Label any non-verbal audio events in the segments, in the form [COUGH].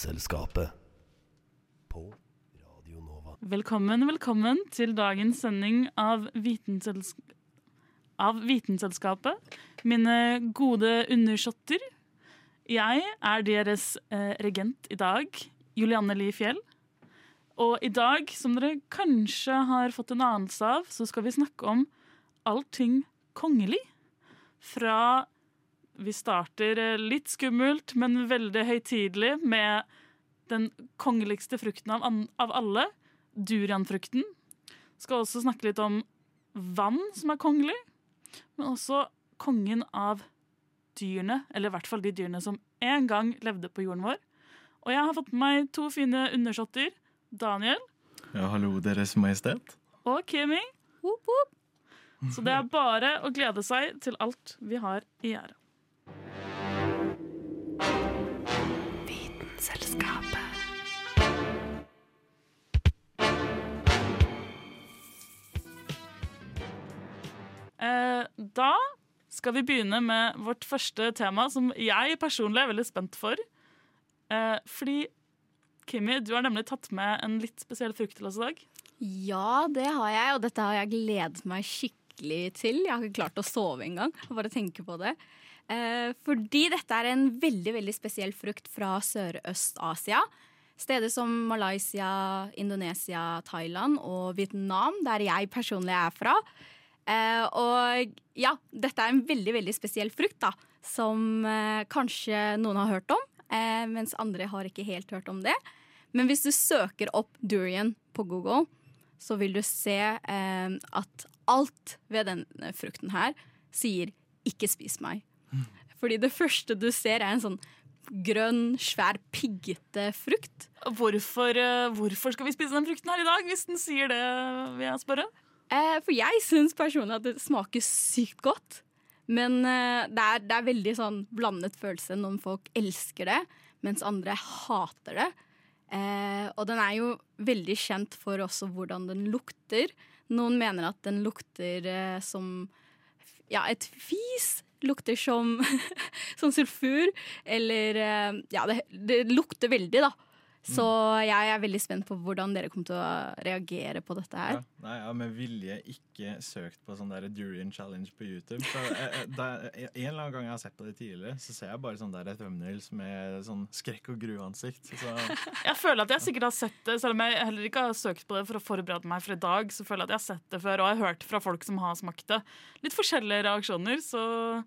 Vitenselskapet. På Radio Nova. Velkommen, velkommen til dagens sending av, Vitensels av Vitenselskapet. Mine gode undersåtter. Jeg er deres eh, regent i dag, Julianne Li Fjell. Og i dag, som dere kanskje har fått en anelse av, så skal vi snakke om allting kongelig. Fra vi starter eh, litt skummelt, men veldig høytidelig med den kongeligste frukten av, av alle, durianfrukten. Skal også snakke litt om vann som er kongelig, men også kongen av dyrene, eller i hvert fall de dyrene som en gang levde på jorden vår. Og jeg har fått med meg to fine undersåtter. Daniel Ja, hallo, Deres Majestet. og Kimi. Så det er bare å glede seg til alt vi har i gjære. Eh, da skal vi begynne med vårt første tema, som jeg personlig er veldig spent for. Eh, fordi Kimmy, du har nemlig tatt med en litt spesiell frukt til oss i dag. Ja, det har jeg, og dette har jeg gledet meg skikkelig til. Jeg har ikke klart å sove engang, bare tenke på det. Eh, fordi dette er en veldig veldig spesiell frukt fra Sørøst-Asia. Steder som Malaysia, Indonesia, Thailand og Vietnam, der jeg personlig er fra. Eh, og ja, dette er en veldig veldig spesiell frukt, da, som eh, kanskje noen har hørt om, eh, mens andre har ikke helt hørt om det. Men hvis du søker opp durian på Google, så vil du se eh, at alt ved denne frukten her sier 'ikke spis meg'. Fordi det første du ser, er en sånn grønn, svær, piggete frukt. Hvorfor, eh, hvorfor skal vi spise den frukten her i dag, hvis den sier det, vil jeg spørre? Eh, for jeg syns personlig at det smaker sykt godt. Men eh, det, er, det er veldig sånn blandet følelse. Noen folk elsker det, mens andre hater det. Eh, og den er jo veldig kjent for også hvordan den lukter. Noen mener at den lukter som ja, et fis. Lukter som, [LAUGHS] som sulfur. Eller eh, Ja, det, det lukter veldig, da. Så jeg er veldig spent på hvordan dere kommer til å reagere på dette her. Ja. Nei, jeg har med vilje ikke søkt på sånn der Durian Challenge på YouTube. Så, eh, eh, da, en eller annen gang jeg har sett på det tidligere, så ser jeg bare sånn der thumbnails med sånn skrekk og gru-ansikt. Så [LAUGHS] Jeg føler at jeg sikkert har sett det, selv om jeg heller ikke har søkt på det for å forberede meg for i dag. Så føler jeg at jeg har sett det før, og jeg har hørt fra folk som har smakt det. Litt forskjellige reaksjoner, så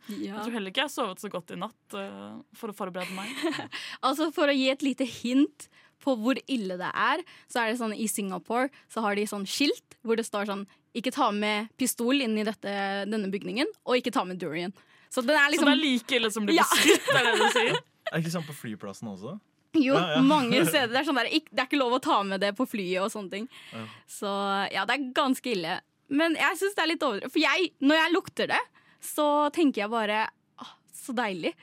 jeg tror heller ikke jeg har sovet så godt i natt uh, for å forberede meg. [LAUGHS] Altså For å gi et lite hint på hvor ille det er, så er det sånn i Singapore så har de sånn skilt hvor det står sånn Ikke ta med pistol inn i dette, denne bygningen, og ikke ta med durian. Så den er Så liksom det er like ille som blir Ja. beskutt, er det du sier? [LAUGHS] er det ikke sånn på flyplassen også? Jo, Ja, ja. mange [LAUGHS] steder. Det er, sånn der, det er ikke lov å ta med det på flyet og sånne ting. Ja. Så ja, det er ganske ille. Men jeg syns det er litt overdrevet. For jeg, når jeg lukter det, så tenker jeg bare åh, så deilig.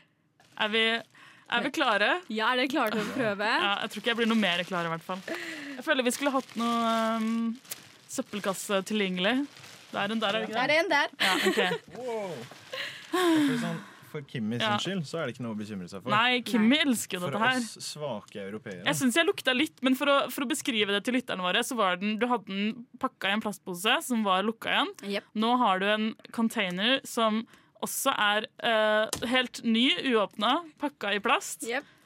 Er vi, er vi klare? Ja, er dere klare til å prøve? [LAUGHS] Ja, jeg tror ikke jeg blir noe mer klar, i hvert fall. Jeg føler vi skulle hatt noe um, søppelkasse tilgjengelig. Det er en der, er det ikke Det Det er en der. Ja, ok. [LAUGHS] Wow. For, sånn, for Kimmy Ja. sin skyld så er det ikke noe å bekymre seg for. Nei, Kimmy elsker jo dette her. For oss svake europeere. Jeg syns jeg lukta litt, men for å, for å beskrive det til lytterne våre, så var den, du hadde den pakka i en plastpose som var lukka igjen. Yep. Nå har du en container som også er eh, helt ny, uåpna, pakka i plast. Yep.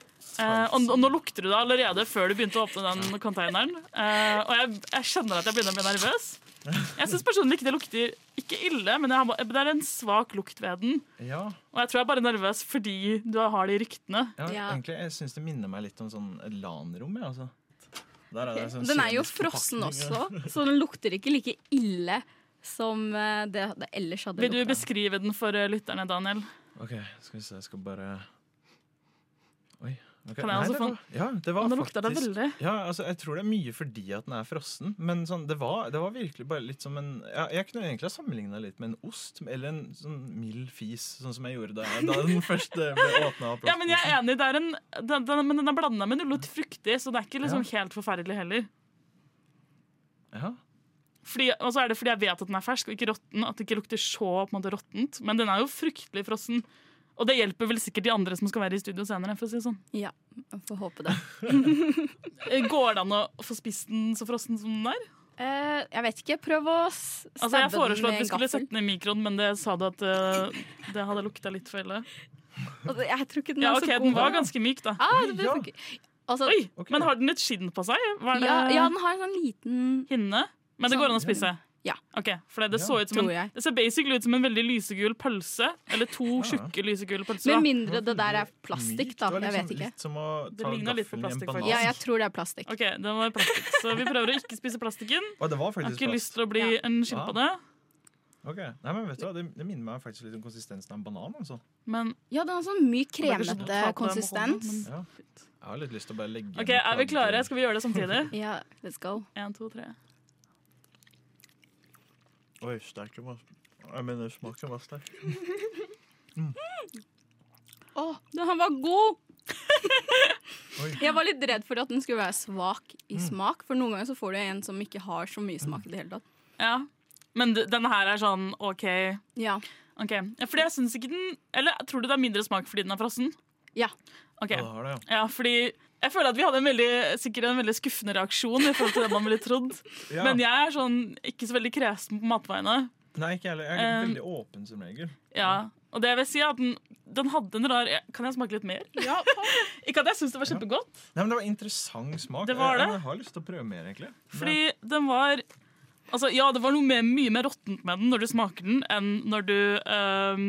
Eh, og, og nå lukter du det allerede før du begynte å åpne den containeren. Eh, og jeg, jeg kjenner at jeg begynner å bli nervøs. Jeg syns personlig ikke det lukter ikke ille, men jeg har, det er en svak lukt ved den. Ja, Og jeg tror jeg er bare nervøs fordi du har de ryktene. ja, Ja. egentlig jeg syns det minner meg litt om sånn LAN-rom. Ja, altså. Er sånn Den er jo frossen også, så den lukter ikke like ille som eh, det det ellers hadde Vil du lukta. beskrive den for eh, lytterne, Daniel? OK, skal vi se, jeg skal bare Oi. Okay. Kan jeg Nei, også det få den? Ja, det var faktisk lukter det veldig. Ja, altså, jeg tror det er mye fordi at den er frossen. Men sånn, det, var, det var virkelig bare litt som en ja, Jeg kunne egentlig ha sammenligna litt med en ost, eller en sånn mild fis, sånn som jeg gjorde da, da den [LAUGHS] først ble åpna Ja, men jeg er enig. Det er en, den, den, men den er blanda med noe litt fruktig, så det er ikke liksom Ja. helt forferdelig heller. Ja. Fordi, og så er det fordi jeg vet at den er fersk og ikke råtten, at det ikke lukter så på en måte råttent. Men den er jo fryktelig frossen. Og det hjelper vel sikkert de andre som skal være i studio senere. for å si det sånn. Ja, får håpe det. [LAUGHS] Går det an å få spist den så frossen som den er? Uh, jeg vet ikke. Prøv å stabbe Altså, Jeg foreslo at vi skulle gaffel. sette den i mikroen, men det sa du at uh, det hadde lukta litt for ille. Jeg tror ikke den Ja, er ok, så god. Den var ganske myk, da. ah, det, ble, Ja. Altså, Oi, okay. Men har den et skinn på seg? Ja, ja, den har en sånn liten Hinne? Men det går an å spise? Ja. Ok, for det, det, så ut som en, det ser basically ut som en veldig lysegul pølse. Eller to tjukke lysegule pølser. Med mindre det der er plastikk, da. Jeg liksom vet ikke. Det ligner litt på en plastikk, faktisk. Ja, jeg tror det er plastikk. Ok, det var plastikk. Så vi prøver å ikke spise plastikken. Å, det var Jeg har ikke lyst til å bli en skilpadde. Ok, Nei, men vet du hva, det, det minner meg faktisk litt om konsistensen av en banan. altså. Men Ja, den har sånn myk, Det er ikke sånn myk kremete konsistens. Hånden, men. Ja. Jeg har litt lyst til å bare legge OK, er vi klare? Skal vi gjøre det samtidig? [LAUGHS] Ja, let's go. Én, to, tre. Oi, sterk var Jeg mener, smaken var sterk. Å, den her var god! [LAUGHS] Oi. Jeg var litt redd for at den skulle være svak i smak, for noen ganger så får du en som ikke har så mye smak i det hele tatt. Ja. Men d- denne her er sånn OK. Ja. ok. Ja, fordi jeg syns ikke den Eller tror du det er mindre smak fordi den er frossen? Ja. Ok. Ja, det har det, ja. Ja, fordi jeg føler at vi hadde en veldig, sikkert en veldig skuffende reaksjon i forhold til det man ville trodd. Ja. Men jeg er sånn ikke så veldig kresen på matveiene. Nei, ikke heller. Jeg er Um, veldig åpen som regel. Ja, og det jeg vil si er at den, den hadde en rar Kan jeg smake litt mer? Ja, [LAUGHS] Ikke at jeg syns det var kjempegodt, Nei, men Det var interessant smak. Det var det. Jeg, jeg har lyst til å prøve mer, egentlig. fordi den var Altså, ja, det var noe mer, mye mer råttent med den når du smaker den, enn når du ehm,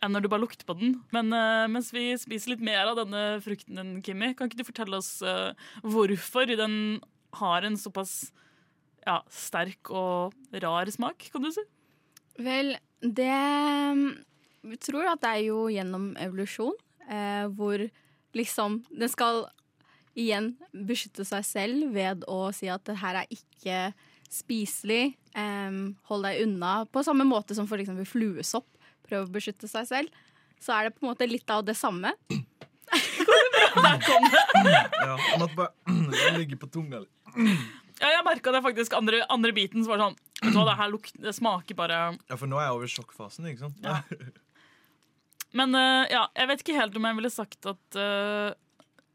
enn når du bare lukter på den. Men uh, mens vi spiser litt mer av denne frukten din, Kimmy, kan ikke du fortelle oss uh, hvorfor den har en såpass ja, sterk og rar smak, kan du si? Vel, det Vi tror at det er jo gjennom evolusjon, eh, hvor liksom Den skal igjen beskytte seg selv ved å si at det her er ikke spiselig. Um, hold deg unna. På samme måte som for eksempel fluesopp prøver å beskytte seg selv. Så er det på en måte litt av det samme. Ja, jeg måtte bare [CLEARS THROAT] ligge på tunga litt. Ja, jeg merka det faktisk andre, andre biten. Så var det sånn [CLEARS THROAT] Vet du hva, det her luk, det smaker bare Ja, for nå er jeg over sjokkfasen, ikke sant? Ja. Men uh, ja, jeg vet ikke helt om jeg ville sagt at uh,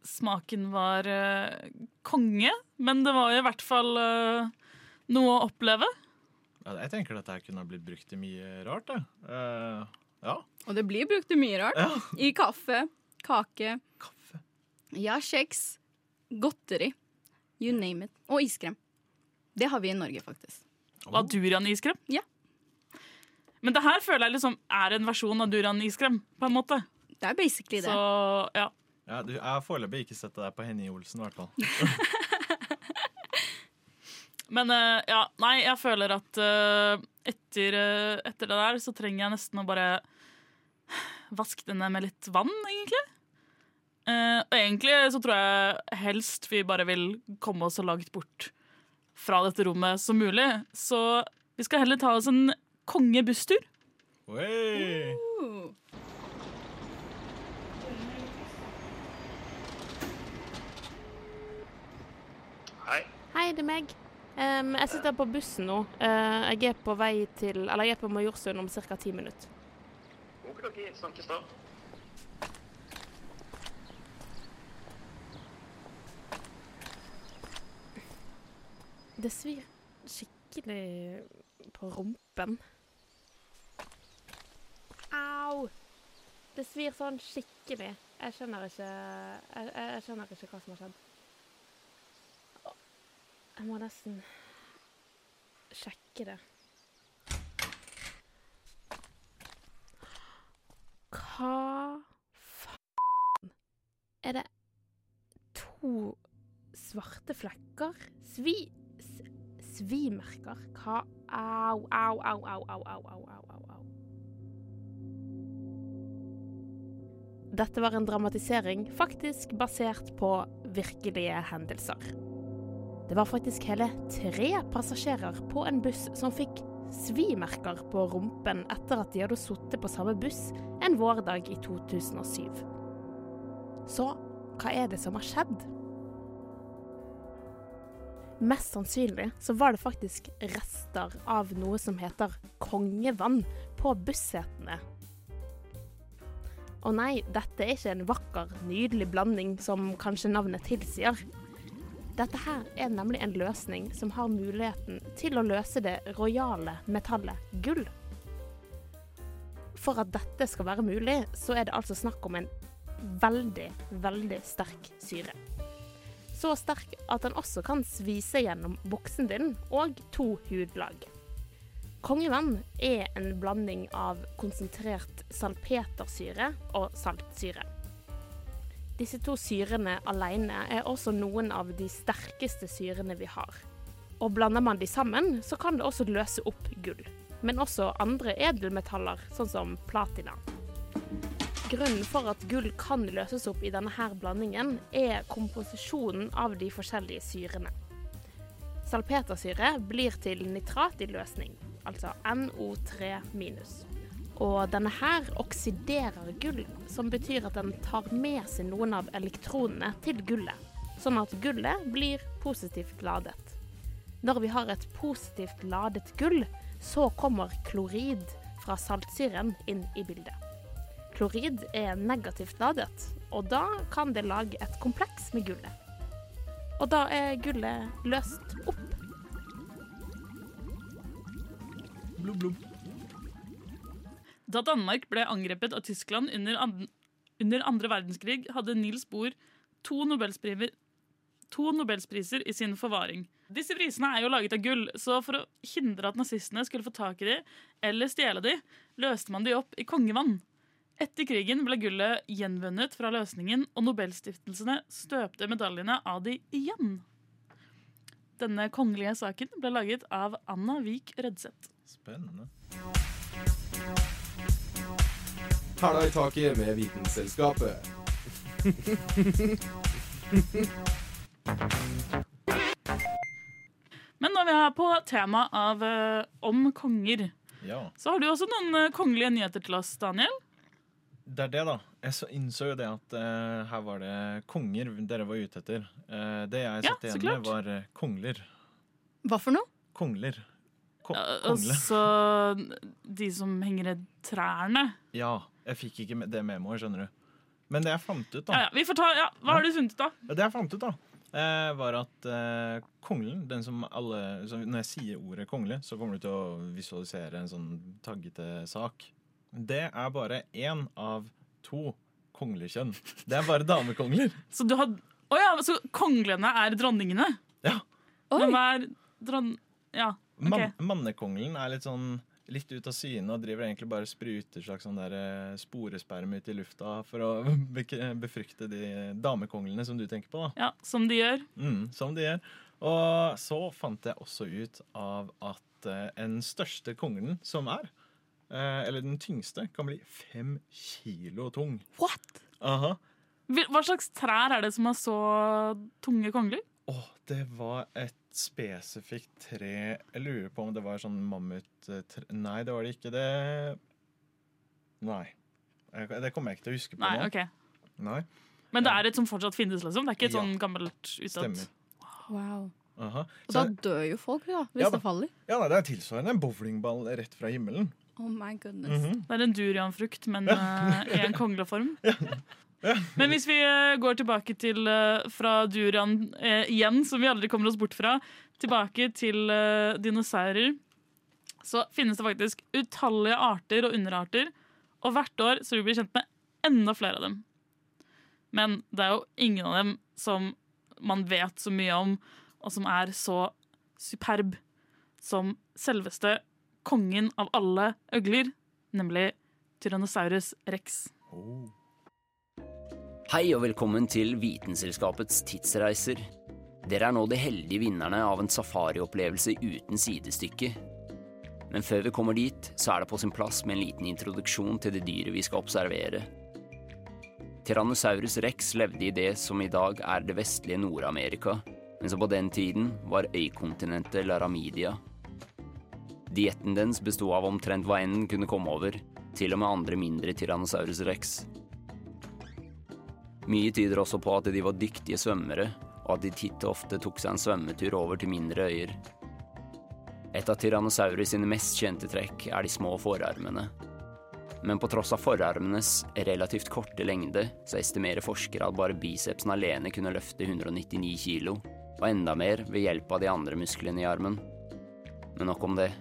smaken var uh, konge. Men det var i hvert fall noe å oppleve. Ja, jeg tenker dette kunne ha blitt brukt til mye rart. Eh, ja. Og det blir brukt til mye rart. ja. I kaffe, kake, Kaffe. ja, kjeks, godteri. You name it. Og iskrem. Det har vi i Norge, faktisk. Av durianiskrem. Ja. Men det her føler jeg liksom er en versjon av durianiskrem. på en måte. Det er basically det. Så ja. Ja, du, jeg har foreløpig ikke sett det der på Henny Olsen, i hvert fall. [LAUGHS] Men eh, ja, nei, jeg føler at eh, etter, eh, etter det der så trenger jeg nesten å bare vaske det ned med litt vann, egentlig. Eh, og egentlig så tror jeg helst vi bare vil komme oss så langt bort fra dette rommet som mulig. Så vi skal heller ta oss en kongebusstur. Hei. Hei, det er meg. Em, jeg sitter på bussen nå. Uh, jeg er på vei til Eller jeg er på Majorsund om ca. ti minutter. snakkes da. Det svir skikkelig på rumpen. Au! Det svir sånn skikkelig. Jeg skjønner ikke jeg, jeg skjønner ikke hva som har skjedd. Jeg må nesten sjekke det. Hva faen Er det to svarte flekker? Svi... Svimerker? Hva au, au, au, au, au, au, au, au, au. dette var en dramatisering faktisk basert på virkelige hendelser. Det var faktisk hele tre passasjerer på en buss som fikk svimerker på rumpen etter at de hadde sittet på samme buss en vårdag i 2007. Så hva er det som har skjedd? Mest sannsynlig så var det faktisk rester av noe som heter kongevann på bussetene. Og nei, dette er ikke en vakker, nydelig blanding som kanskje navnet tilsier. Dette her er nemlig en løsning som har muligheten til å løse det rojale metallet gull. For at dette skal være mulig, så er det altså snakk om en veldig, veldig sterk syre. Så sterk at den også kan svise gjennom buksen din og to hudlag. Kongevann er en blanding av konsentrert salpetersyre og saltsyre. Disse to syrene alene er også noen av de sterkeste syrene vi har. Og blander man de sammen, så kan det også løse opp gull. Men også andre edelmetaller, sånn som platina. Grunnen for at gull kan løses opp i denne her blandingen, er komposisjonen av de forskjellige syrene. Salpetersyre blir til nitrat i løsning, altså NO3 minus. Og denne her oksiderer gull, som betyr at den tar med seg noen av elektronene til gullet, sånn at gullet blir positivt ladet. Når vi har et positivt ladet gull, så kommer klorid fra saltsyren inn i bildet. Klorid er negativt ladet, og da kan det lage et kompleks med gullet. Og da er gullet løst opp. Blub, blubb. Da Danmark ble angrepet av Tyskland under, an under andre verdenskrig, hadde Niels Bohr to to nobelspriser i sin forvaring. Disse prisene er jo laget av gull, så for å hindre at nazistene skulle få tak i de, eller stjele de, løste man de opp i kongevann. Etter krigen ble gullet gjenvunnet fra løsningen, og Nobelstiftelsene støpte medaljene av de igjen. Denne kongelige saken ble laget av Anna Vik Rødseth. Spennende. Hæla i taket med Vitenselskapet. Men når vi er på tema av eh, om konger, Ja. så har du også noen eh, kongelige nyheter til oss, Daniel. Det er det, da. Jeg så innså jo det at eh, her var det konger dere var ute etter. Eh, det jeg Ja, satt så igjen klart. med, var eh, kongler. Hva for noe? Kongler. Ko Eh, kongle. Altså de som henger i trærne. Ja. Jeg fikk ikke det memoet, skjønner du. Men det jeg fant ut, da Ja, ja, vi får ta, ja, hva har du funnet ut, da? Ja, Det jeg fant ut, da, eh, var at eh, konglen, den som alle som, Når jeg sier ordet kongle, så kommer du til å visualisere en sånn taggete sak. Det er bare én av to konglekjønn. Det er bare damekongler. [LAUGHS] Så du har Å ja, så konglene er dronningene? Ja. Men hva er dron... Ja, Okay. Man, mannekonglen er litt sånn litt ut av syne og driver egentlig bare spruter slags sånn der eh, sporesperm ut i lufta for å [LAUGHS] befrukte de damekonglene som du tenker på. da. Ja, Som de gjør. Mm, som de gjør. Og så fant jeg også ut av at eh, en største konglen som er, eh, eller den tyngste, kan bli fem kilo tung. What? Aha. Hvil- Hva slags trær er det som har så tunge kongler? Åh, det var et spesifikt tre Jeg lurer på om det var sånn mammuttre Nei, det var det ikke. Det Nei. Det kommer jeg ikke til å huske på Nei, nå. OK. Nei, Men det er et som fortsatt finnes, liksom? Det er ikke et Ja. sånn gammelt utsatt Wow. Aha. Og da dør jo folk, da, hvis Ja det faller. ja, nei, det er tilsvarende en bowlingball rett fra himmelen. Oh my goodness. Mhm. Det er en durianfrukt, men [LAUGHS] eh, i en kongleform. Men hvis vi eh, går tilbake til eh, fra durian eh, igjen, som vi aldri kommer oss bort fra, tilbake til eh, dinosaurer, så finnes det faktisk utallige arter og underarter. Og hvert år så vi blir kjent med enda flere av dem. Men det er jo ingen av dem som man vet så mye om, og som er så superb som selveste kongen av alle øgler, nemlig Tyrannosaurus rex. Oh. Hei og velkommen til Vitenselskapets tidsreiser. Dere er nå de heldige vinnerne av en safariopplevelse uten sidestykke. Men før vi kommer dit, så er det på sin plass med en liten introduksjon til det dyret vi skal observere. Tyrannosaurus rex levde i det som i dag er det vestlige Nord-Amerika, men som på den tiden var øykontinentet Laramidia. Dietten dens besto av omtrent hva enn kunne komme over, til og med andre mindre Tyrannosaurus rex. Mye tyder også på at de var dyktige svømmere, og at de titt og ofte tok seg en svømmetur over til mindre øyer. Et av Tyrannosaurus sine mest kjente trekk er de små forarmene. Men på tross av forarmenes relativt korte lengde, så estimerer forskere at bare bicepsen alene kunne løfte 199 kilo, og enda mer ved hjelp av de andre musklene i armen. Men nok om det.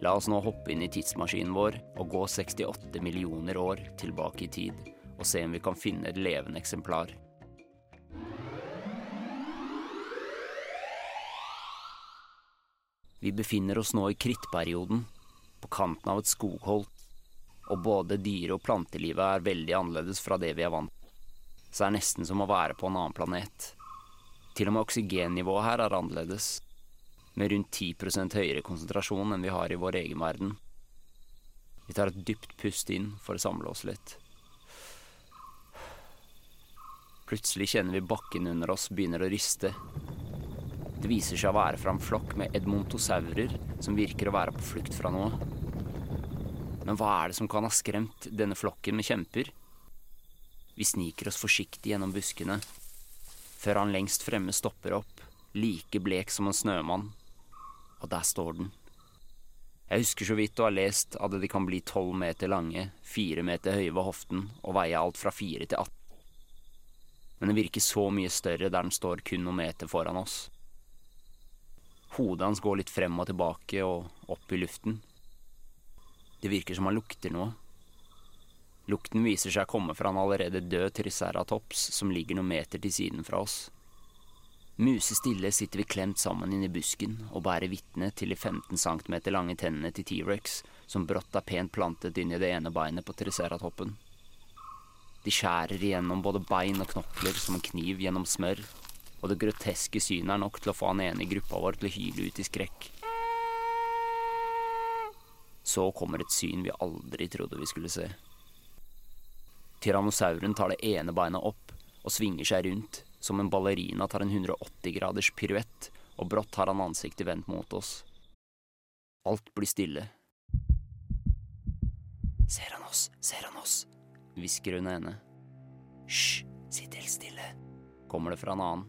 La oss nå hoppe inn i tidsmaskinen vår og gå 68 millioner år tilbake i tid, og se om vi kan finne et levende eksemplar. Vi befinner oss nå i krittperioden, på kanten av et skogholt, og både dyre- og plantelivet er veldig annerledes fra det vi er vant til, Så det er nesten som å være på en annen planet. Til og med oksygennivået her er annerledes, med rundt 10% høyere konsentrasjon enn vi har i vår egen verden. Vi tar et dypt pust inn for å samle oss litt. Plutselig kjenner vi bakken under oss begynner å riste. Det viser seg å være fra en flokk med edmontosaurer som virker å være på flukt fra noe. Men hva er det som kan ha skremt denne flokken med kjemper? Vi sniker oss forsiktig gjennom buskene, før han lengst fremme stopper opp, like blek som en snømann. Og der står den. Jeg husker så vidt å ha lest at de kan bli tolv meter lange, fire meter høye ved hoften og veie alt fra fire til 18. Men den virker så mye større der den står kun noen meter foran oss. Hodet hans går litt frem og tilbake og opp i luften. Det virker som han lukter noe. Lukten viser seg å komme fra en allerede død triceratops som ligger noen meter til siden fra oss. Musestille sitter vi klemt sammen inni busken og bærer vitne til de 15 cm lange tennene til T-rex som brått er pent plantet inn i det ene beinet på triceratoppen. De skjærer igjennom både bein og knokler som en kniv gjennom smør, og det groteske synet er nok til å få han ene i gruppa vår til å hyle ut i skrekk. Så kommer et syn vi aldri trodde vi skulle se. Tyrannosauren tar det ene beinet opp og svinger seg rundt, som en ballerina tar en 180 graders piruett, og brått har han ansiktet vendt mot oss. Alt blir stille. Ser han oss, ser han oss, hvisker hun ene. Hysj, sitt helt stille, kommer det fra en annen.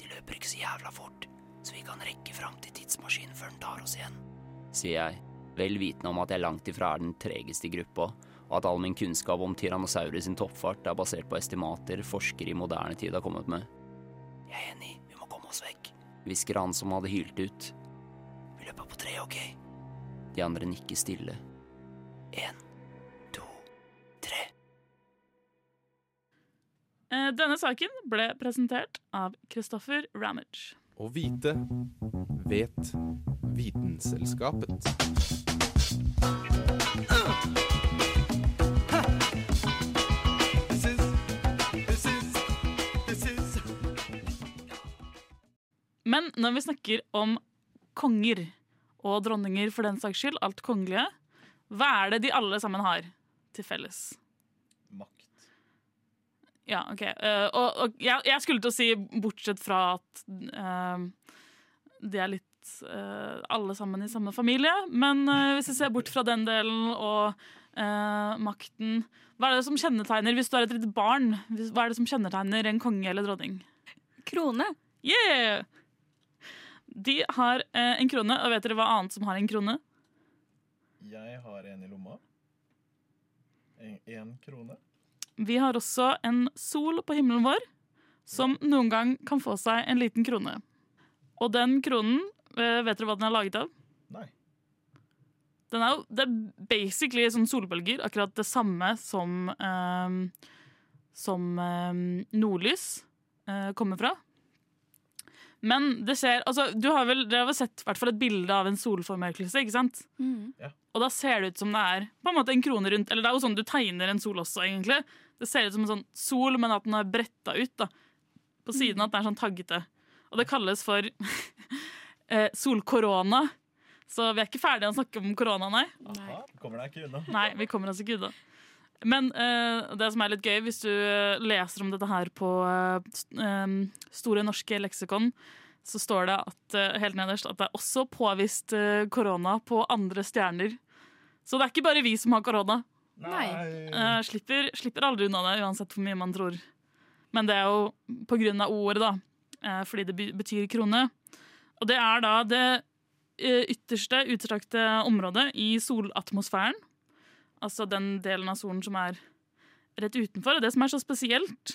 De løper ikke så jævla fort, så vi kan rekke fram til tidsmaskinen før den tar oss igjen, sier jeg, vel vitende om at jeg langt ifra er den tregeste i gruppa, og at all min kunnskap om Tyrannosaurus sin toppfart er basert på estimater forskere i moderne tid har kommet med. Jeg er enig, vi må komme oss vekk, hvisker han som hadde hylt ut. Vi løper på tre, ok? De andre nikker stille. En, Denne saken ble presentert av Christopher Ramage. Å vite vet Vitenselskapet. Men når vi snakker om konger og dronninger for den saks skyld, alt kongelige, hva er det de alle sammen har til felles? Makt. Ja, OK. Uh, og og jeg, jeg skulle til å si, bortsett fra at uh, de er litt uh, alle sammen i samme familie, men eh, hvis vi ser bort fra den delen og eh, makten Hva er det som kjennetegner hvis du er et lite barn, hva er det som kjennetegner en konge eller dronning? Krone. Yeah! De har eh, en krone, og vet dere hva annet som har en krone? Jeg har en i lomma. Én krone. Vi har også en sol på himmelen vår, som noen gang kan få seg en liten krone. Og den kronen, eh, vet dere hva den er laget av? Nei. Den er jo det er basically sånn solbølger, akkurat det samme som eh, Som eh, nordlys eh, kommer fra. Men det ser altså, du har vel, Dere har vel sett hvert fall et bilde av en solformørkelse? ikke sant? Mm. Og da ser det ut som det er på en måte en krone rundt. Eller det er jo sånn du tegner en sol også, egentlig. Det ser ut som en sånn sol, men at den er bretta ut da. på siden. At den er sånn taggete. Og det kalles for [LAUGHS] eh, solkorona. Så vi er ikke ferdige å snakke om korona, nei. Aha, kommer deg ikke unna. Nei, vi kommer oss ikke unna. Men uh, det som er litt gøy, hvis du eh, leser om dette her på uh, Store norske leksikon, så står det at, uh, helt nederst at det er også påvist korona på andre stjerner. Så det er ikke bare vi som har korona. Slipper, slipper aldri unna det, uansett hvor mye man tror. Men det er jo på grunn av ordet, da. fordi det betyr krone. Og det er da det ytterste utstrakte området i solatmosfæren. Altså den delen av solen som er rett utenfor. Og det som er så spesielt,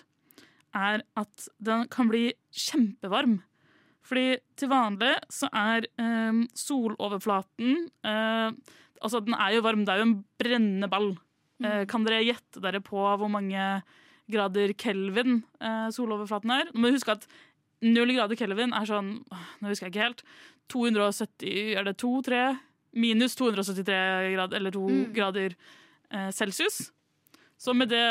er at den kan bli kjempevarm. Fordi til vanlig så er eh, soloverflaten eh, Altså, den er jo varm. Det er jo en brennende ball. Eh, kan dere gjette dere på hvor mange grader kelvin eh, soloverflaten er? Nå må du huske at null grader kelvin er sånn Nå husker jeg ikke helt. 270 Er det 2, 3? Minus 273 grader, eller 2 Mm. grader eh, celsius. Så med det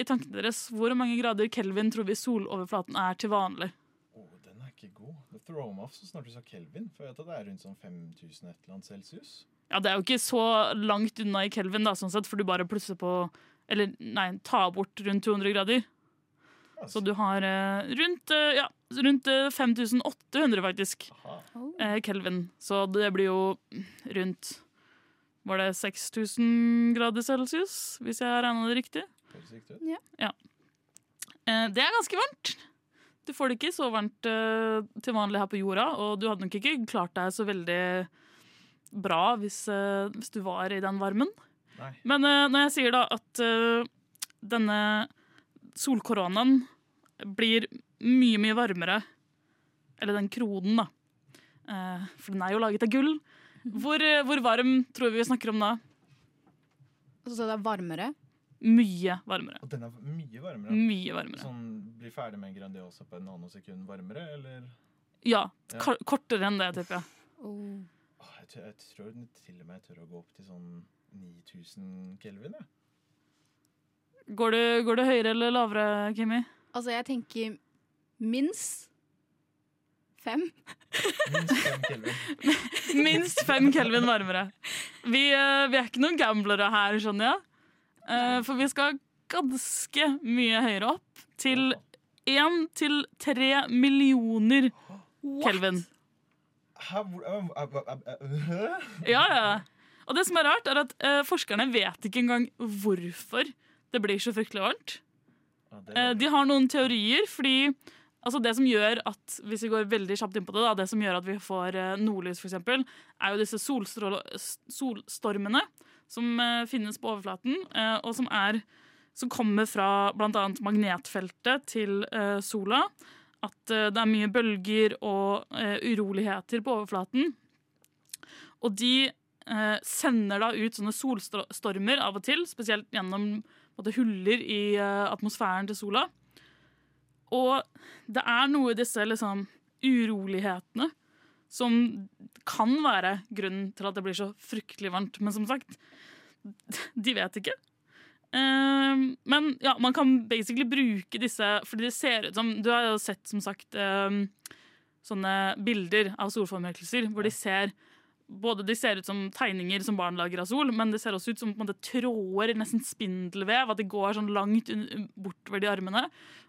i tankene deres, hvor mange grader kelvin tror vi soloverflaten er til vanlig? Oh, den er ikke god. Det throw meg off så snart du sa Kelvin. For jeg vet at det er rundt sånn 5000 et eller annet celsius. Ja, Det er jo ikke så langt unna i kelvin, da, sånn sett, for du bare plusser på Eller nei, tar bort rundt 200 grader. Så du har eh, rundt, eh, ja, rundt eh, 5800, faktisk, Aha. eh, kelvin. Så det blir jo rundt Var det 6000 grader celsius, hvis jeg har regna det riktig? Ja. ja. Eh, det er ganske varmt. Du får det ikke så varmt eh, til vanlig her på jorda, og du hadde nok ikke klart deg så veldig bra hvis, eh, hvis du var i den varmen. Nei. Men eh, når jeg sier da at eh, denne solkoronaen blir mye, mye varmere Eller den kronen, da. Eh, for den er jo laget av gull. Hvor, eh, hvor varm tror vi vi snakker om da? Så det er varmere? Mye varmere. Og den er mye varmere. Mye varmere. Sånn blir ferdig med en Grandiosa på en nanosekund varmere, eller? Ja. Ja. Kortere enn det, tipper jeg. Oh. Jeg, tror, jeg tror den til og med jeg tør å gå opp til sånn 9000 kelvin, jeg. Går du, går du høyere eller lavere, Kimi? Altså, jeg tenker minst fem. Minst fem kelvin. [LAUGHS] Minst fem kelvin varmere. Vi, eh, vi er ikke noen gamblere her, skjønner jeg. Eh, for vi skal ganske mye høyere opp. Til én til tre millioner kelvin. Hæ? Ja, ja. Og det som er rart, er at eh, forskerne vet ikke engang hvorfor det blir så fryktelig varmt. Eh, var- de har noen teorier, fordi altså det som gjør at hvis vi går veldig kjapt inn på det, da, det som gjør at vi får eh, nordlys, eksempel, er jo disse solstormene som eh, finnes på overflaten, og som, er, som kommer fra bl.a. magnetfeltet til sola. At det er mye bølger og uroligheter på overflaten. Og de sender da ut sånne solstormer av og til, spesielt gjennom måte, huller i eh, atmosfæren til sola. Og det er noe i disse liksom, urolighetene som kan være grunnen til at det blir så fryktelig varmt. Men som sagt, de vet ikke. Uh, men ja, man kan basically bruke disse Fordi det ser ut som Du har jo sett som sagt uh, sånne bilder av solformørkelser hvor de ser både de ser ut som tegninger som barn lager av sol, men det ser også ut som på en måte, tråder, nesten spindelvev. At de går sånn langt bortover de armene.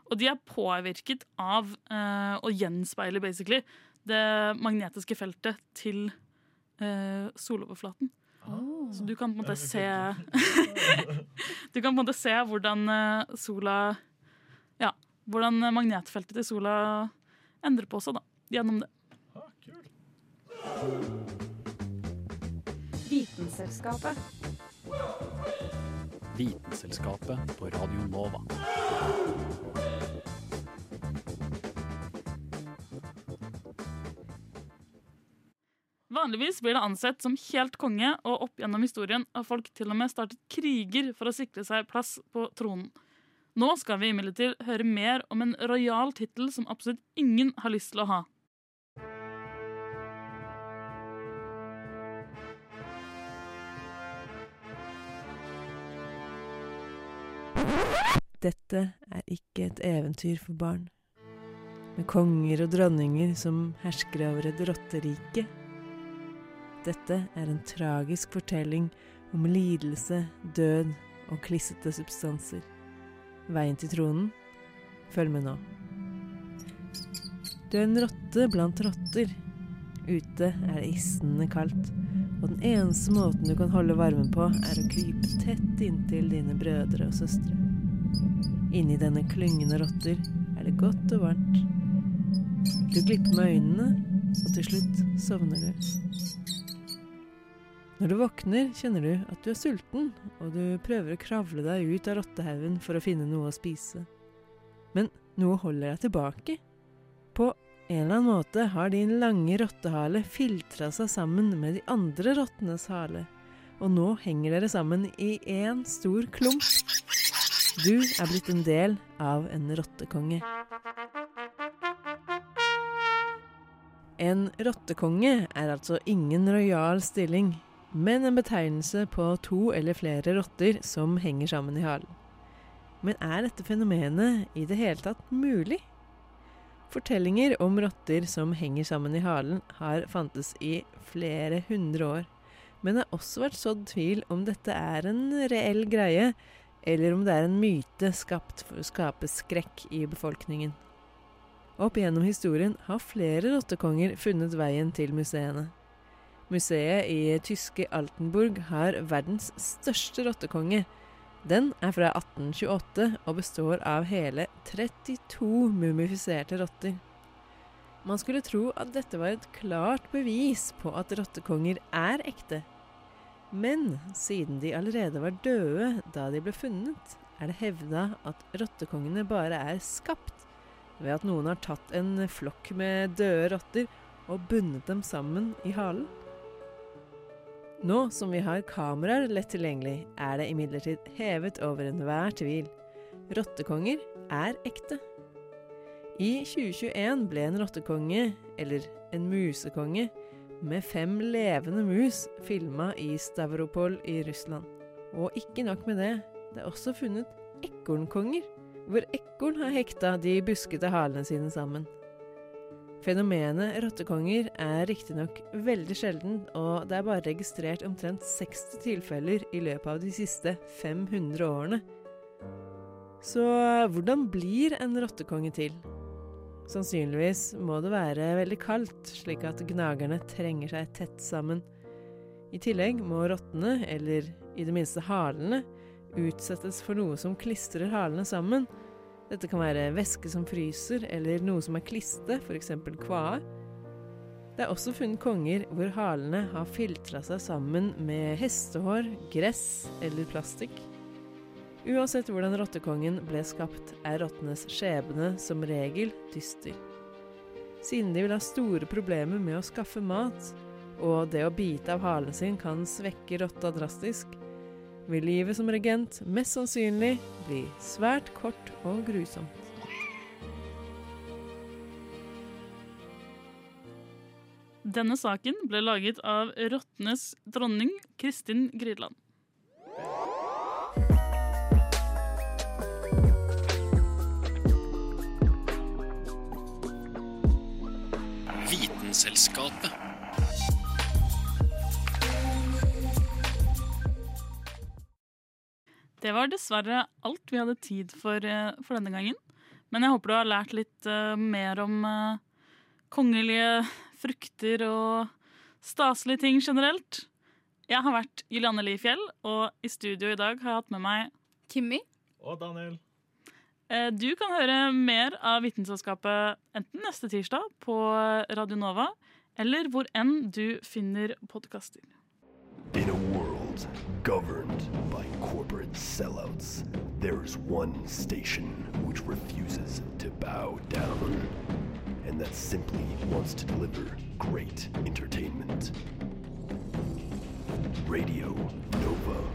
Og de er påvirket av eh, å gjenspeile basically det magnetiske feltet til eh, soloverflaten. Så du kan på en måte se [LAUGHS] Du kan på en måte se hvordan eh, sola Ja, hvordan magnetfeltet til sola endrer på seg da, gjennom det. Ah, kult. Vitenselskapet. Vitenselskapet på Radio Nova. Vanligvis blir det ansett som helt konge, og opp gjennom historien har folk til og med startet kriger for å sikre seg plass på tronen. Nå skal vi imidlertid høre mer om en rojal tittel som absolutt ingen har lyst til å ha. Dette er ikke et eventyr for barn. Med konger og dronninger som hersker over et rotterike. Dette er en tragisk fortelling om lidelse, død og klissete substanser. Veien til tronen? Følg med nå. Du er en rotte blant rotter. Ute er det issende kaldt, og den eneste måten du kan holde varmen på, er å krype tett inntil dine brødre og søstre. Inni denne klyngende rotter er det godt og varmt. Du glipper med øynene, og til slutt sovner du. Når du våkner, kjenner du at du er sulten, og du prøver å kravle deg ut av rottehaugen for å finne noe å spise. Men noe holder deg tilbake. På en eller annen måte har din lange rottehale filtra seg sammen med de andre rottenes hale, og nå henger dere sammen i én stor klump. Du er blitt en del av en rottekonge. En rottekonge er altså ingen rojal stilling, men en betegnelse på to eller flere rotter som henger sammen i halen. Men er dette fenomenet i det hele tatt mulig? Fortellinger om rotter som henger sammen i halen, har fantes i flere hundre år, men det har også vært sådd tvil om dette er en reell greie, eller om det er en myte skapt for å skape skrekk i befolkningen. Opp gjennom historien har flere rottekonger funnet veien til museene. Museet i tyske Altenburg har verdens største rottekonge. Den er fra 1828 og består av hele 32 mumifiserte rotter. Man skulle tro at dette var et klart bevis på at rottekonger er ekte. Men siden de allerede var døde da de ble funnet, er det hevda at rottekongene bare er skapt ved at noen har tatt en flokk med døde rotter og bundet dem sammen i halen. Nå som vi har kameraer lett tilgjengelig, er det imidlertid hevet over enhver tvil. Rottekonger er ekte. I 2021 ble en rottekonge, eller en musekonge, med fem levende mus filma i Stavropol i Russland. Og ikke nok med det, det er også funnet ekornkonger, hvor ekorn har hekta de buskete halene sine sammen. Fenomenet rottekonger er riktignok veldig sjelden, og det er bare registrert omtrent 60 tilfeller i løpet av de siste 500 årene. Så hvordan blir en rottekonge til? Sannsynligvis må det være veldig kaldt, slik at gnagerne trenger seg tett sammen. I tillegg må rottene, eller i det minste halene, utsettes for noe som klistrer halene sammen. Dette kan være væske som fryser, eller noe som er kliste, f.eks. kvae. Det er også funnet konger hvor halene har filtra seg sammen med hestehår, gress eller plastikk. Uansett hvordan rottekongen ble skapt, er rottenes skjebne som regel dyster. Siden de vil ha store problemer med å skaffe mat, og det å bite av halen sin kan svekke rotta drastisk, vil livet som regent mest sannsynlig bli svært kort og grusomt. Denne saken ble laget av rottenes dronning Kristin Grydeland. Vitenselskapet. Det var dessverre alt vi hadde tid for, eh, for denne gangen. Men jeg håper du har lært litt eh, mer om eh, kongelige frukter og staselige ting generelt. Jeg har vært Julianne Li Fjell, og i studio i dag har jeg hatt med meg Kimmi. Og Daniel. Eh, Du kan høre mer av Vitenselskapet enten neste tirsdag på Radio Nova, eller hvor enn du finner podkaster. In a world governed by corporate sellouts, there is one station which refuses to bow down, and that simply wants to deliver great entertainment. Radio Nova.